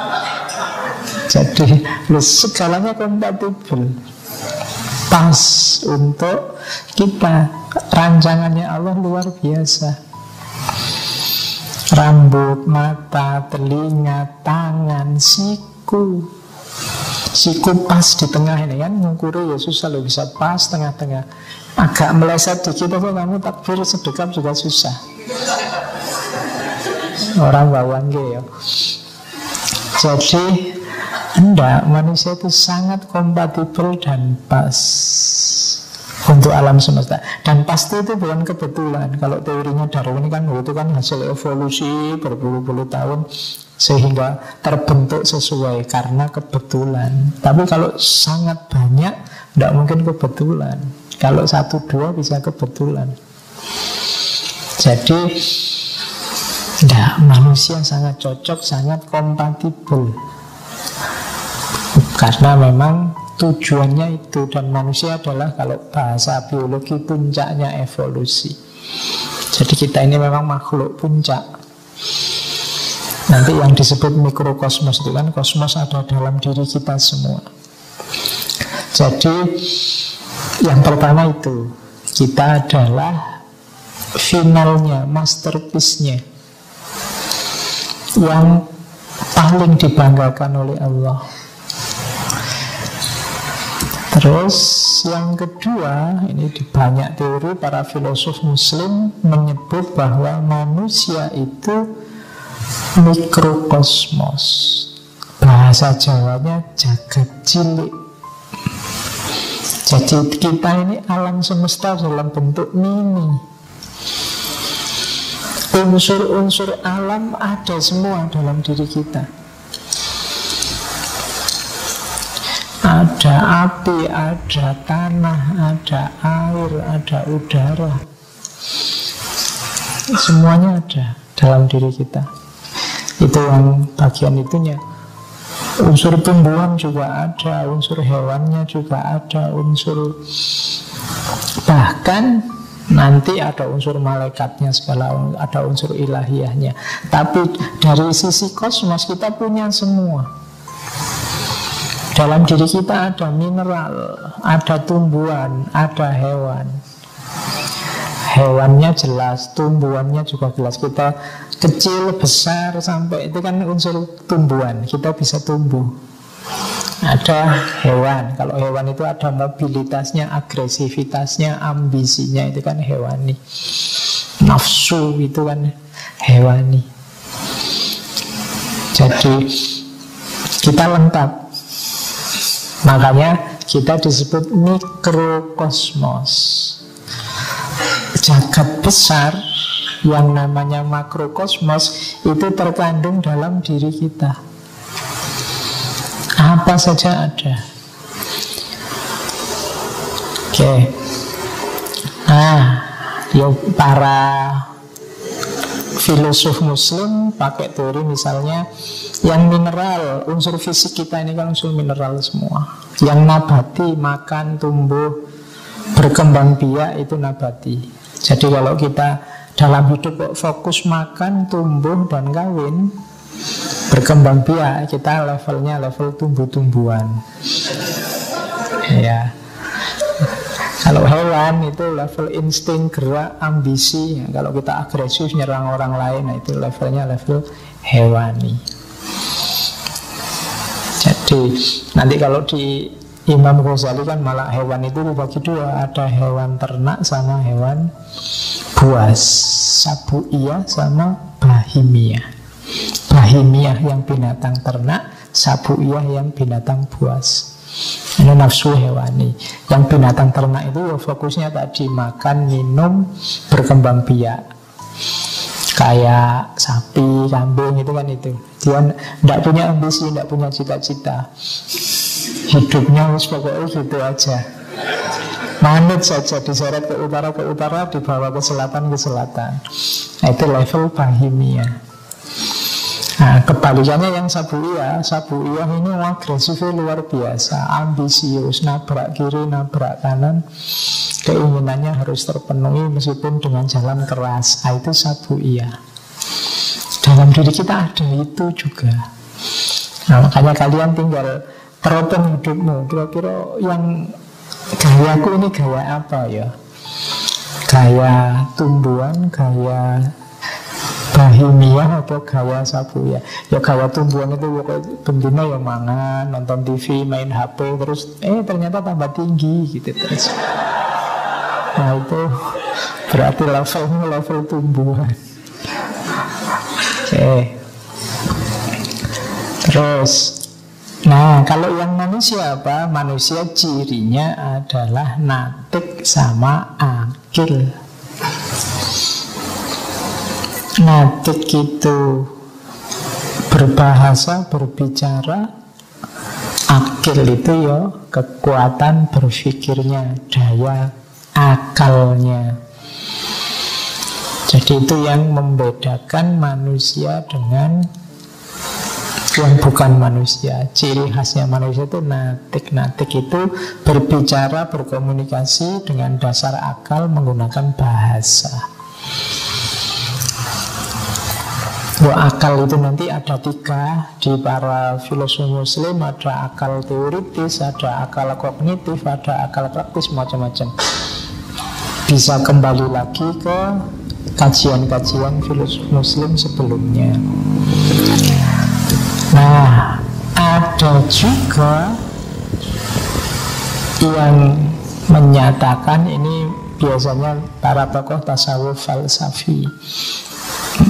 Jadi segalanya kompatibel. Pas untuk kita. Rancangannya Allah luar biasa. Rambut, mata, telinga, tangan, siku Siku pas di tengah ini kan Ngukuri ya susah loh bisa pas tengah-tengah. Agak meleset dikit apa kamu takbir sedekap juga susah. Orang bawang ya. Jadi Enggak, manusia itu sangat kompatibel dan pas untuk alam semesta. Dan pasti itu bukan kebetulan. Kalau teorinya Darwin kan itu kan hasil evolusi berpuluh-puluh tahun sehingga terbentuk sesuai karena kebetulan. Tapi kalau sangat banyak, tidak mungkin kebetulan. Kalau satu dua bisa kebetulan. Jadi, tidak manusia sangat cocok, sangat kompatibel. Karena memang tujuannya itu dan manusia adalah kalau bahasa biologi puncaknya evolusi. Jadi kita ini memang makhluk puncak Nanti yang disebut mikrokosmos itu kan kosmos ada dalam diri kita semua. Jadi yang pertama itu kita adalah finalnya, masterpiece-nya yang paling dibanggakan oleh Allah. Terus yang kedua, ini di banyak teori para filosof muslim menyebut bahwa manusia itu mikrokosmos bahasa Jawanya jagat cilik jadi kita ini alam semesta dalam bentuk mini unsur-unsur alam ada semua dalam diri kita Ada api, ada tanah, ada air, ada udara. Semuanya ada dalam diri kita. Itu yang bagian itunya. Unsur tumbuhan juga ada, unsur hewannya juga ada, unsur bahkan nanti ada unsur malaikatnya segala ada unsur ilahiyahnya. Tapi dari sisi kosmos kita punya semua. Dalam diri kita ada mineral, ada tumbuhan, ada hewan. Hewannya jelas, tumbuhannya juga jelas. Kita kecil, besar, sampai itu kan unsur tumbuhan. Kita bisa tumbuh. Ada hewan. Kalau hewan itu ada mobilitasnya, agresivitasnya, ambisinya. Itu kan hewani. Nafsu itu kan hewani. Jadi kita lengkap Makanya kita disebut mikrokosmos. Jagat besar yang namanya makrokosmos itu terkandung dalam diri kita. Apa saja ada. Oke. Nah, yuk para filosof muslim pakai teori misalnya yang mineral, unsur fisik kita ini kan unsur mineral semua. Yang nabati, makan, tumbuh, berkembang biak itu nabati. Jadi kalau kita dalam hidup kok fokus makan, tumbuh, dan kawin, berkembang biak, kita levelnya level tumbuh-tumbuhan. Ya. Kalau hewan itu level insting, gerak, ambisi. Kalau kita agresif nyerang orang lain, nah itu levelnya level hewani. Jadi nanti kalau di Imam Ghazali kan malah hewan itu dibagi dua Ada hewan ternak sama hewan buas Sabu iya sama bahimia Bahimia yang binatang ternak Sabu iya yang binatang buas. Ini nafsu hewani. Yang binatang ternak itu ya fokusnya tadi Makan, minum, berkembang biak. Kayak sapi, kambing itu kan itu. Dia tidak punya ambisi, tidak punya cita-cita. Hidupnya harus pokoknya gitu aja. Manut saja diseret ke utara ke utara, dibawa ke selatan ke selatan. Nah, itu level bahimia. Nah, kebalikannya yang sabuia, sabuia ini agresifnya luar biasa, ambisius, nabrak kiri, nabrak kanan, keinginannya harus terpenuhi meskipun dengan jalan keras. Nah, itu sabuia. Dalam diri kita ada itu juga. Nah, makanya kalian tinggal teropong hidupmu. Kira-kira yang gayaku ini gaya apa ya? Gaya tumbuhan, gaya bahimia atau gaya sabu ya ya gaya tumbuhan itu bendina yang mangan nonton TV main HP terus eh ternyata tambah tinggi gitu terus nah itu berarti levelnya level tumbuhan Oke. Terus Nah, kalau yang manusia apa? Manusia cirinya adalah natik sama akil. Natik itu berbahasa, berbicara. Akil itu ya kekuatan berpikirnya, daya akalnya. Jadi itu yang membedakan manusia dengan yang bukan manusia. Ciri khasnya manusia itu natik-natik itu berbicara, berkomunikasi dengan dasar akal menggunakan bahasa. Bahwa akal itu nanti ada tiga di para filosof muslim Ada akal teoritis, ada akal kognitif, ada akal praktis, macam-macam Bisa kembali lagi ke kajian-kajian filosof muslim sebelumnya. Nah, ada juga yang menyatakan ini biasanya para tokoh tasawuf falsafi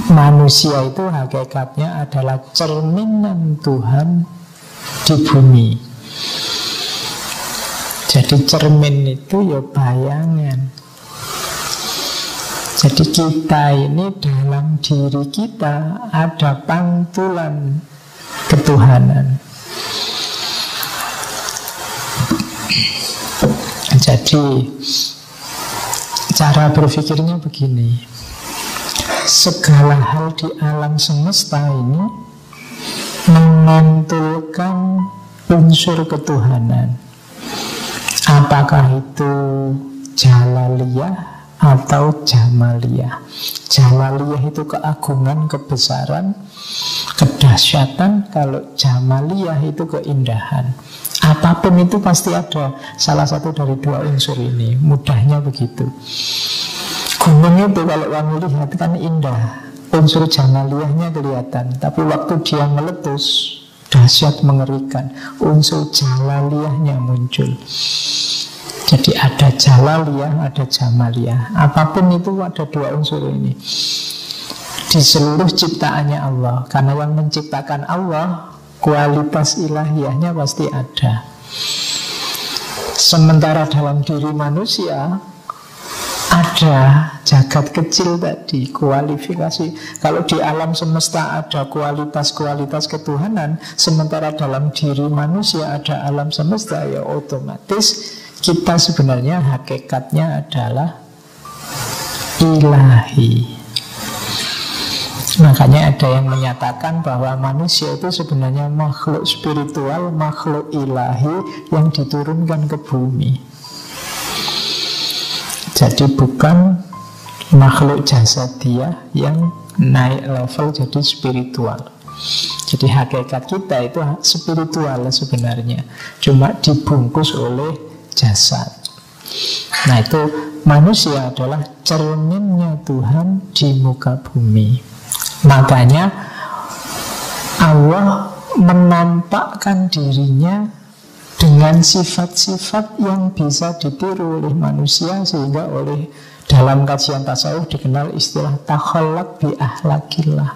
manusia itu hakikatnya adalah cerminan Tuhan di bumi. Jadi cermin itu ya bayangan. Jadi kita ini dalam diri kita ada pantulan ketuhanan. Jadi cara berpikirnya begini. Segala hal di alam semesta ini memantulkan unsur ketuhanan. Apakah itu jalaliyah atau jamaliyah? Jalaliyah itu keagungan, kebesaran, kedahsyatan. Kalau jamaliyah itu keindahan. Apa pun itu pasti ada salah satu dari dua unsur ini. Mudahnya begitu. Gunung itu kalau kamu lihat kan indah. Unsur jamaliyahnya kelihatan. Tapi waktu dia meletus, dahsyat mengerikan. Unsur jalaliyahnya muncul. Jadi ada jalaliyah, ada jamaliyah. Apa pun itu ada dua unsur ini. Di seluruh ciptaannya Allah. Karena yang menciptakan Allah kualitas ilahiyahnya pasti ada. Sementara dalam diri manusia ada jagat kecil tadi kualifikasi kalau di alam semesta ada kualitas-kualitas ketuhanan sementara dalam diri manusia ada alam semesta ya otomatis kita sebenarnya hakikatnya adalah ilahi Makanya ada yang menyatakan bahwa manusia itu sebenarnya makhluk spiritual, makhluk ilahi yang diturunkan ke bumi. Jadi bukan makhluk jasa dia yang naik level jadi spiritual. Jadi hakikat kita itu spiritual sebenarnya, cuma dibungkus oleh jasad. Nah itu manusia adalah cerminnya Tuhan di muka bumi. Makanya Allah menampakkan dirinya dengan sifat-sifat yang bisa ditiru oleh manusia sehingga oleh dalam kajian tasawuf dikenal istilah takhallak bi ahlakillah.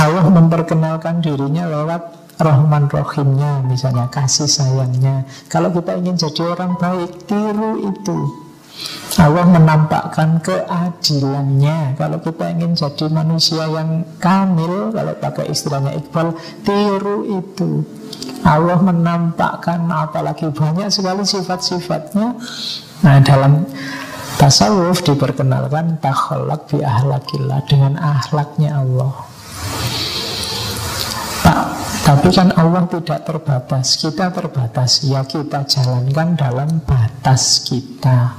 Allah memperkenalkan dirinya lewat Rahman Rohimnya misalnya kasih sayangnya. Kalau kita ingin jadi orang baik Tiru itu. Allah menampakkan keadilannya. Kalau kita ingin jadi manusia yang kamil Kalau pakai istilahnya Iqbal Tiru itu. Allah menampakkan apalagi banyak sekali sifat-sifatnya. Nah dalam tasawuf diperkenalkan Takholak bi ahlakillah Dengan ahlaknya Allah tapi kan Allah tidak terbatas Kita terbatas. Ya kita jalankan dalam batas kita.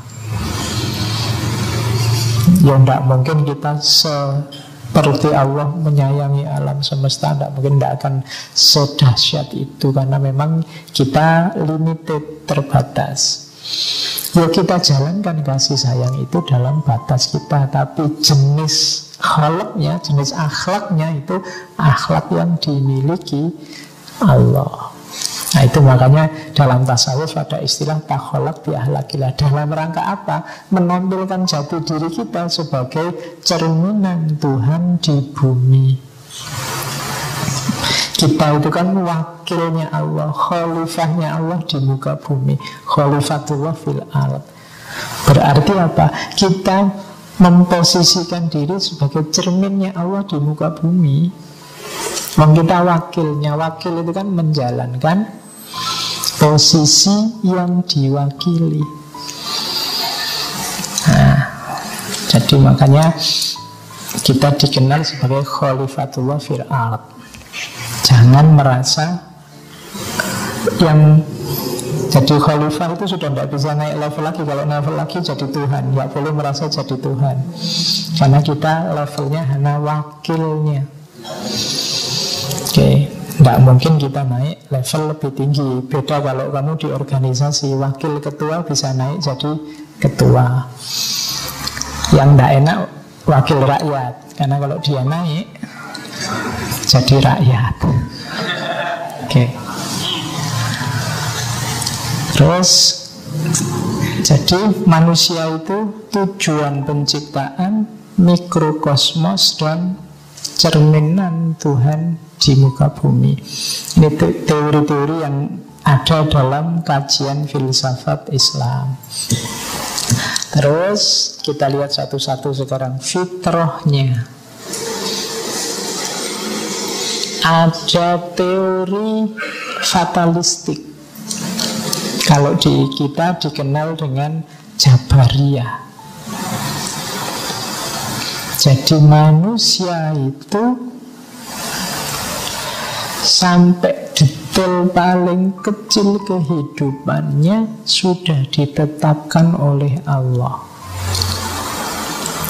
Ya tidak mungkin kita seperti Allah menyayangi alam semesta Tidak mungkin tidak akan sedahsyat itu Karena memang kita limited, terbatas. Ya kita jalankan kasih sayang itu dalam batas kita Tapi jenis khalaqnya, jenis akhlaknya itu Akhlak yang dimiliki Allah. Nah itu makanya dalam tasawuf ada istilah takholak di ahlakillah Dalam rangka apa? Menampilkan jati diri kita sebagai cerminan Tuhan di bumi. Kita itu kan wakilnya Allah Khalifahnya Allah di muka bumi. Khalifatullah fil ard. Berarti apa? Kita memposisikan diri sebagai cerminnya Allah di muka bumi Wong kita wakilnya Wakil itu kan menjalankan posisi yang diwakili. Nah, jadi makanya kita dikenal sebagai Khalifatullah fil. Jangan merasa yang jadi khalifah itu sudah tidak bisa naik level lagi. Kalau level lagi jadi Tuhan. Tidak boleh merasa jadi Tuhan. Karena kita levelnya hanya wakilnya. Oke. Okay. Tidak mungkin kita naik level lebih tinggi. Beda kalau kamu di organisasi. Wakil ketua bisa naik jadi ketua. Yang tidak enak wakil rakyat. Karena kalau dia naik Jadi rakyat. Oke. okay. Terus Jadi manusia itu tujuan penciptaan Mikrokosmos dan cerminan Tuhan di muka bumi. Ini teori-teori yang ada dalam kajian filsafat Islam. Terus kita lihat satu-satu sekarang fitrahnya. Ada teori fatalistik. Kalau di kita dikenal dengan Jabariyah. Jadi manusia itu sampai detail paling kecil kehidupannya sudah ditetapkan oleh Allah.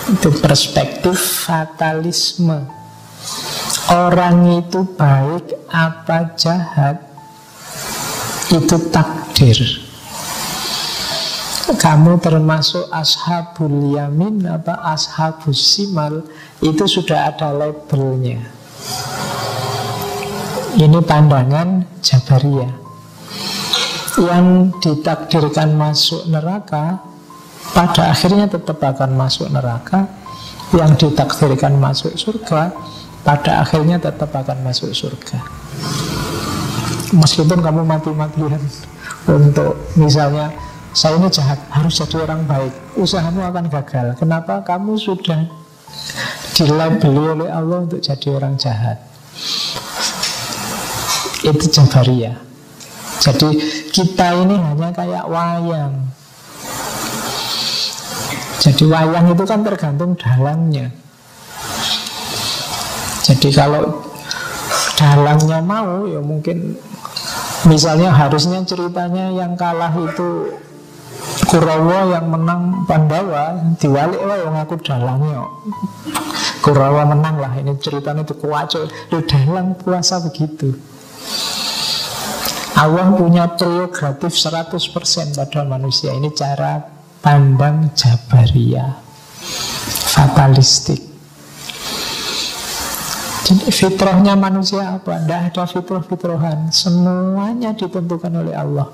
Itu perspektif fatalisme. Orang itu baik apa jahat itu takdir. Kamu termasuk ashabul yamin apa ashabus simal itu sudah ada labelnya. Ini pandangan Jabariyah. Yang ditakdirkan masuk neraka pada akhirnya tetap akan masuk neraka. Yang ditakdirkan masuk surga pada akhirnya tetap akan masuk surga. Meskipun kamu mati-matian untuk misalnya saya ini jahat, harus jadi orang baik. Usahamu akan gagal. Kenapa? Kamu sudah dilabeli oleh Allah untuk jadi orang jahat. Itu Jabariyah. Jadi kita ini hanya kayak wayang. Jadi wayang itu kan tergantung dalangnya. Jadi kalau dalangnya mau ya mungkin misalnya harusnya ceritanya yang kalah itu Kurawa yang menang Pandawa diwalik lah yang aku dalangnya Kurawa menang lah ini ceritanya itu kuaco Lu dalang puasa begitu. Allah punya prerogatif 100% pada manusia. Ini cara pandang Jabariyah. Fatalistik Jadi fitrahnya manusia apa? Tidak ada fitrah-fitrahan. Semuanya ditentukan oleh Allah.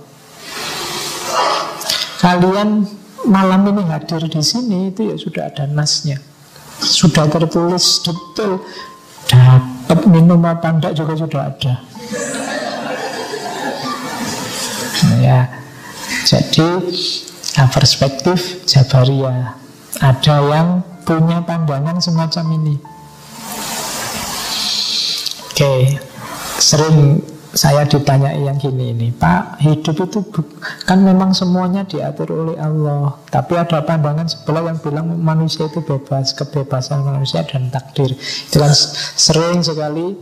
Kalian malam ini hadir di sini Itu ya sudah ada nasnya. Sudah tertulis detail. Dapat minum apa enggak juga sudah ada. Ya, jadi Nah, perspektif Jabariyah. Ada yang punya pandangan semacam ini Oke. Sering saya ditanya yang gini ini Pak, hidup itu kan memang semuanya diatur oleh Allah. Tapi ada pandangan sebelah yang bilang manusia itu bebas Kebebasan manusia dan takdir. Itu kan sering sekali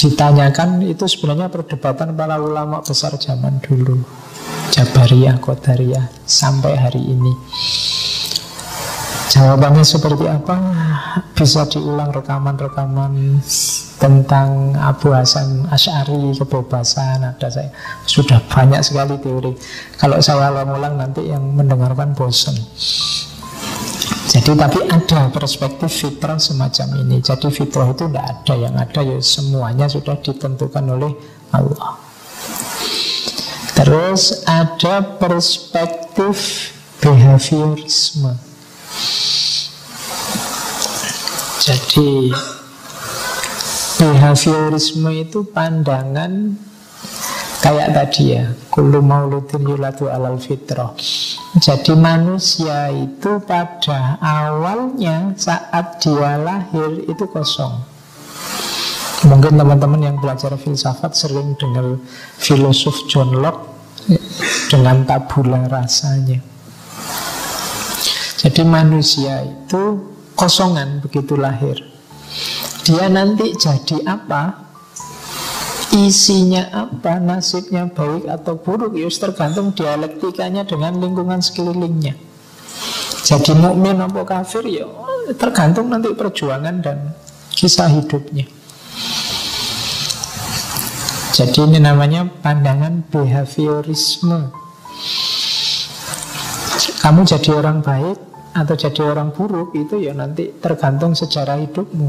ditanyakan Itu sebenarnya perdebatan para ulama besar zaman dulu. Jabariyah, Qadariyah sampai hari ini. Jawabannya seperti apa? Bisa diulang rekaman-rekaman tentang Abu Hasan Ash'ari, kebebasan, ada saya sudah banyak sekali teori. Kalau saya ulang-ulang nanti yang mendengarkan bosan. Jadi tapi ada perspektif fitrah semacam ini. Jadi fitrah itu tidak ada yang ada ya semuanya sudah ditentukan oleh Allah. Terus ada perspektif behaviorisme. Jadi behaviorisme itu pandangan kayak tadi ya, kullu mauludin yulatu alal fitrah. Jadi manusia itu pada awalnya saat dia lahir itu kosong. Mungkin teman-teman yang belajar filsafat sering dengar filosof John Locke dengan tabula rasanya. Jadi manusia itu kosongan begitu lahir. Dia nanti jadi apa? Isinya apa? Nasibnya baik atau buruk? Ya tergantung dialektikanya dengan lingkungan sekelilingnya. Jadi mukmin atau kafir ya tergantung nanti perjuangan dan kisah hidupnya. Jadi ini namanya pandangan behaviorisme. Kamu jadi orang baik atau jadi orang buruk itu ya nanti tergantung sejarah hidupmu.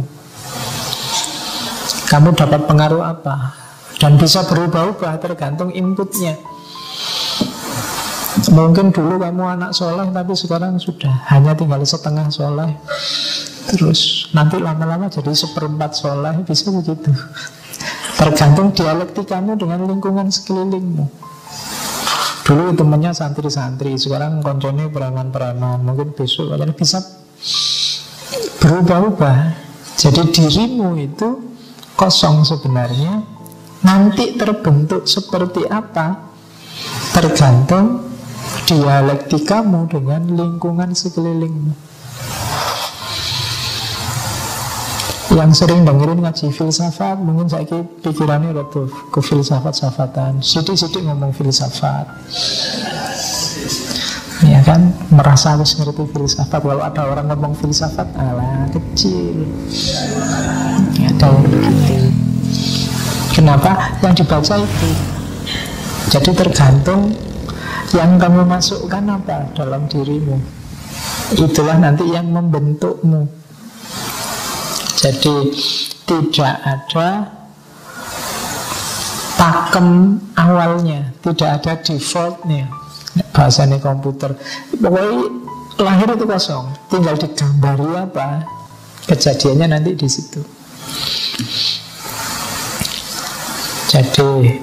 Kamu dapat pengaruh apa? Dan bisa berubah-ubah tergantung inputnya. Mungkin dulu kamu anak soleh tapi sekarang sudah hanya tinggal setengah soleh. Terus nanti lama-lama jadi seperempat soleh bisa begitu. Tergantung dialektikamu dengan lingkungan sekelilingmu. Dulu temennya santri-santri, sekarang konconnya preman-preman. Mungkin besok kalian bisa berubah-ubah. Jadi dirimu itu kosong sebenarnya. Nanti terbentuk seperti apa Tergantung dialektikamu dengan lingkungan sekelilingmu. Yang sering dengerin ngaji filsafat Mungkin saya pikirannya udah Ke filsafat-safatan. Sidik-sidik ngomong filsafat. Ya kan? Merasa harus ngerti filsafat. Kalau ada orang ngomong filsafat Alah kecil. Ya ada begitu. Kenapa? Yang dibaca itu. Jadi tergantung Yang kamu masukkan apa dalam dirimu. Itulah nanti yang membentukmu jadi tidak ada pakem awalnya, tidak ada defaultnya. Bahasanya komputer. Pokoknya lahir itu kosong, tinggal digambari apa kejadiannya nanti di situ. Jadi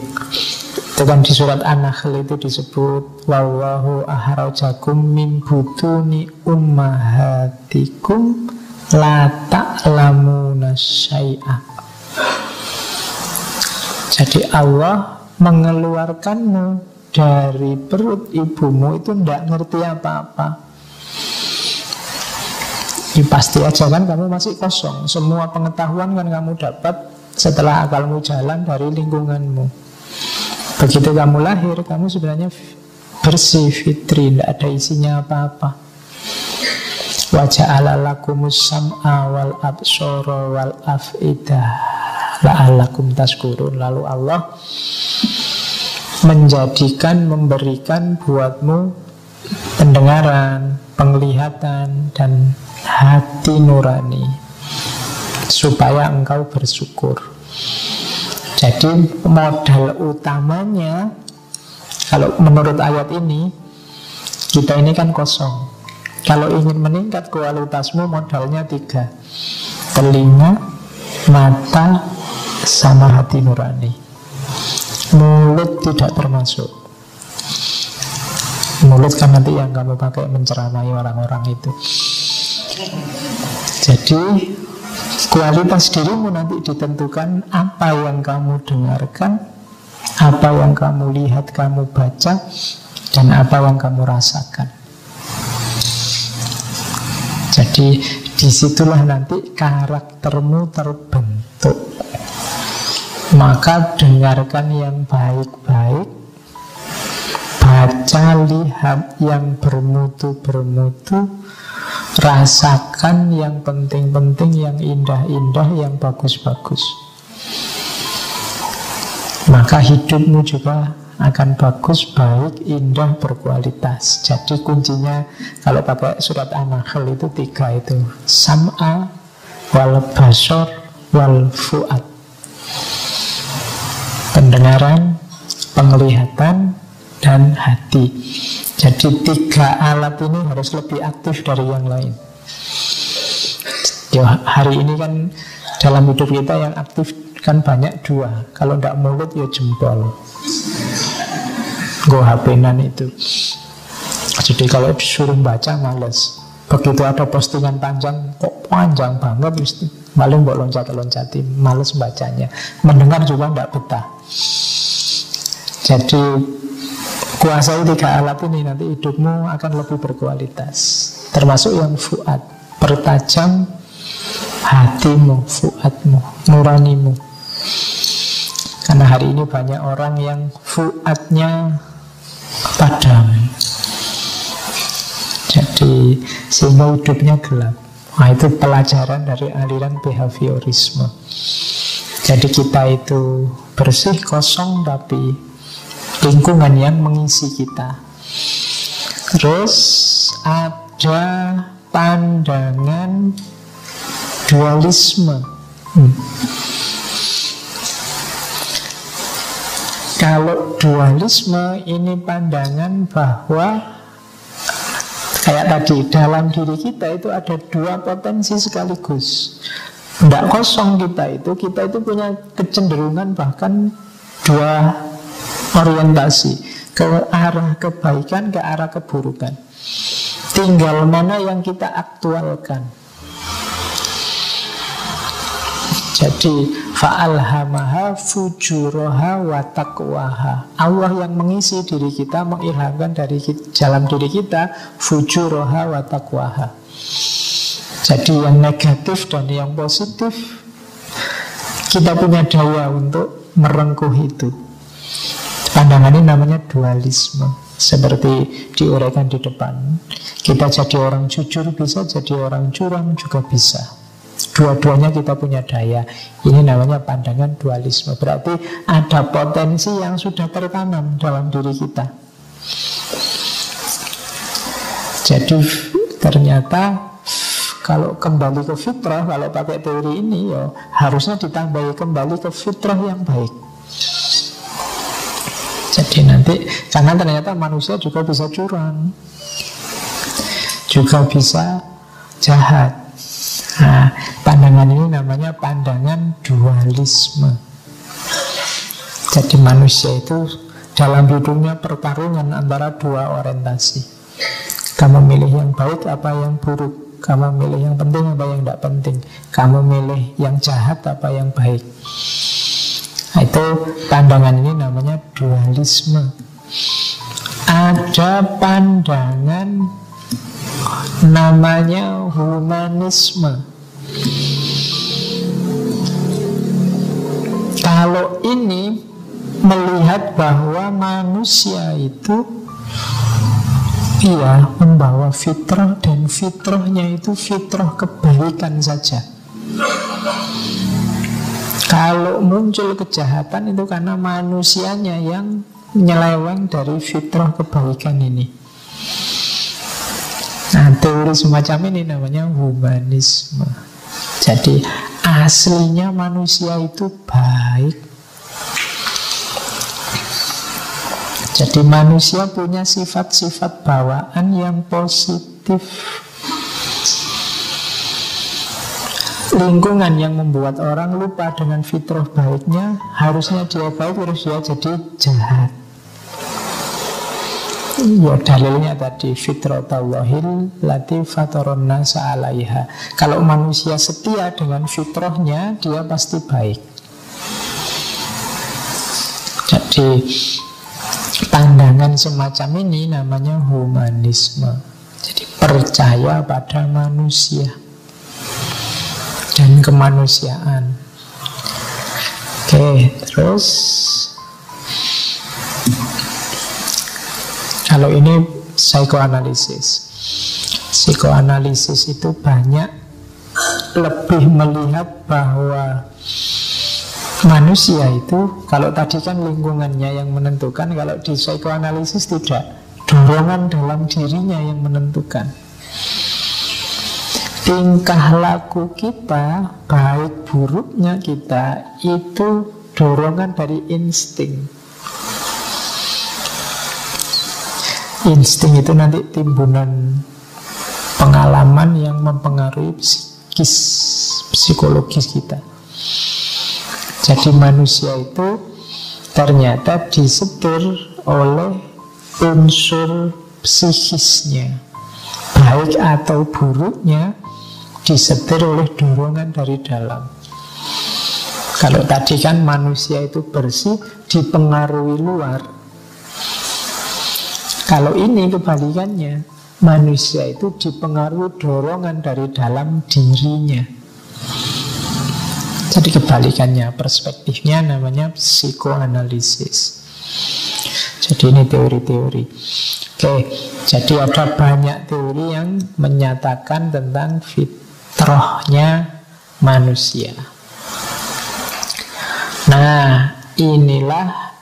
itu kan di surat An-Nahl itu disebut wallahu ahrajakum min butuni ummahatikum La ta'lamuna syai'a Jadi Allah mengeluarkanmu dari perut ibumu itu tidak ngerti apa-apa. Ya, pasti aja kan kamu masih kosong. Semua pengetahuan kan kamu dapat setelah akalmu jalan dari lingkunganmu. Begitu kamu lahir, kamu sebenarnya bersih, fitri, tidak ada isinya apa-apa Wajah lakumus sam'a wal absara wal af'idah la'allakum taskurun lalu Allah menjadikan memberikan buatmu pendengaran, penglihatan dan hati nurani supaya engkau bersyukur. Jadi modal utamanya kalau menurut ayat ini kita ini kan kosong. Kalau ingin meningkat kualitasmu modalnya tiga. Telinga, mata, sama hati nurani. Mulut tidak termasuk. Mulut kan nanti yang kamu pakai menceramai orang-orang itu. Jadi kualitas dirimu nanti ditentukan apa yang kamu dengarkan Apa yang kamu lihat, kamu baca Dan apa yang kamu rasakan jadi di situlah nanti karaktermu terbentuk. Maka dengarkan yang baik-baik, baca lihat yang bermutu-bermutu, rasakan yang penting-penting, yang indah-indah, yang bagus-bagus. Maka hidupmu juga akan bagus, baik, indah, berkualitas. Jadi kuncinya kalau pakai surat An-Nahl itu tiga itu sam'a wal basor wal fuad. Pendengaran, penglihatan, dan hati. Jadi tiga alat ini harus lebih aktif dari yang lain. Ya, hari ini kan dalam hidup kita yang aktif kan banyak dua. Kalau tidak mulut ya jempol. Go HP-nan itu. Jadi kalau disuruh baca males. Begitu ada postingan panjang Kok panjang banget mesti Maling buat loncat-loncati Males bacanya. Mendengar juga tidak betah. Jadi Kuasai tiga alat ini Nanti hidupmu akan lebih berkualitas. Termasuk yang fuad. Pertajam hatimu Fuadmu Nuranimu. Karena hari ini banyak orang yang fuadnya padam. Jadi sehingga hidupnya gelap. Nah itu pelajaran dari aliran behaviorisme. Jadi kita itu bersih kosong tapi lingkungan yang mengisi kita. Terus ada pandangan dualisme. Hmm. Kalau dualisme ini pandangan bahwa Kayak tadi, dalam diri kita itu ada dua potensi sekaligus. Tidak kosong kita itu Kita itu punya kecenderungan bahkan dua orientasi. Ke arah kebaikan, ke arah keburukan. Tinggal mana yang kita aktualkan. Jadi Fa'alhamaha fujuroha wa taqwaha. Allah yang mengisi diri kita Mengilhamkan dari dalam diri kita Fujuroha wa taqwaha. Jadi yang negatif dan yang positif Kita punya daya untuk merengkuh itu. Pandangan ini namanya dualisme. Seperti diuraikan di depan Kita jadi orang jujur bisa Jadi orang curang juga bisa Dua-duanya kita punya daya. Ini namanya pandangan dualisme. Berarti ada potensi yang sudah tertanam dalam diri kita. Jadi ternyata kalau kembali ke fitrah Kalau pakai teori ini ya Harusnya ditambahi kembali ke fitrah yang baik. Jadi nanti Karena ternyata manusia juga bisa curang Juga bisa jahat. Nah, pandangan ini namanya pandangan dualisme. Jadi manusia itu dalam hidupnya pertarungan antara dua orientasi. Kamu milih yang baik apa yang buruk. Kamu milih yang penting apa yang tidak penting. Kamu milih yang jahat apa yang baik. Nah, itu pandangan ini namanya dualisme. Ada pandangan namanya humanisme. Kalau ini melihat bahwa manusia itu Iya, membawa fitrah dan fitrahnya itu fitrah kebaikan saja. Kalau muncul kejahatan itu karena manusianya yang menyeleweng dari fitrah kebaikan ini. Nah, teori semacam ini namanya humanisme. Jadi aslinya manusia itu baik. Jadi manusia punya sifat-sifat bawaan yang positif. Lingkungan yang membuat orang lupa dengan fitrah baiknya Harusnya dia baik, terus dia jadi jahat Ya dalilnya tadi fitrotallahil lati fatoronna sa'alaiha Kalau manusia setia dengan fitrahnya Dia pasti baik. Jadi pandangan semacam ini namanya humanisme. Jadi percaya pada manusia Dan kemanusiaan. Oke, terus Kalau ini psikoanalisis. Psikoanalisis itu banyak lebih melihat bahwa manusia itu kalau tadi kan lingkungannya yang menentukan kalau di psikoanalisis tidak dorongan dalam dirinya yang menentukan. Tingkah laku kita baik buruknya kita itu dorongan dari insting Insting itu nanti timbunan pengalaman yang mempengaruhi psikis, psikologis kita. Jadi manusia itu ternyata disetir oleh unsur psikisnya. Baik atau buruknya disetir oleh dorongan dari dalam. Kalau tadi kan manusia itu bersih dipengaruhi luar, kalau ini kebalikannya, manusia itu dipengaruhi dorongan dari dalam dirinya. Jadi kebalikannya, perspektifnya namanya psikoanalisis. Jadi ini teori-teori. Oke, jadi ada banyak teori yang menyatakan tentang fitrahnya manusia. Nah, inilah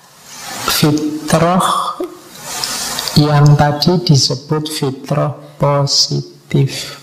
fitrah yang tadi disebut fitrah positif.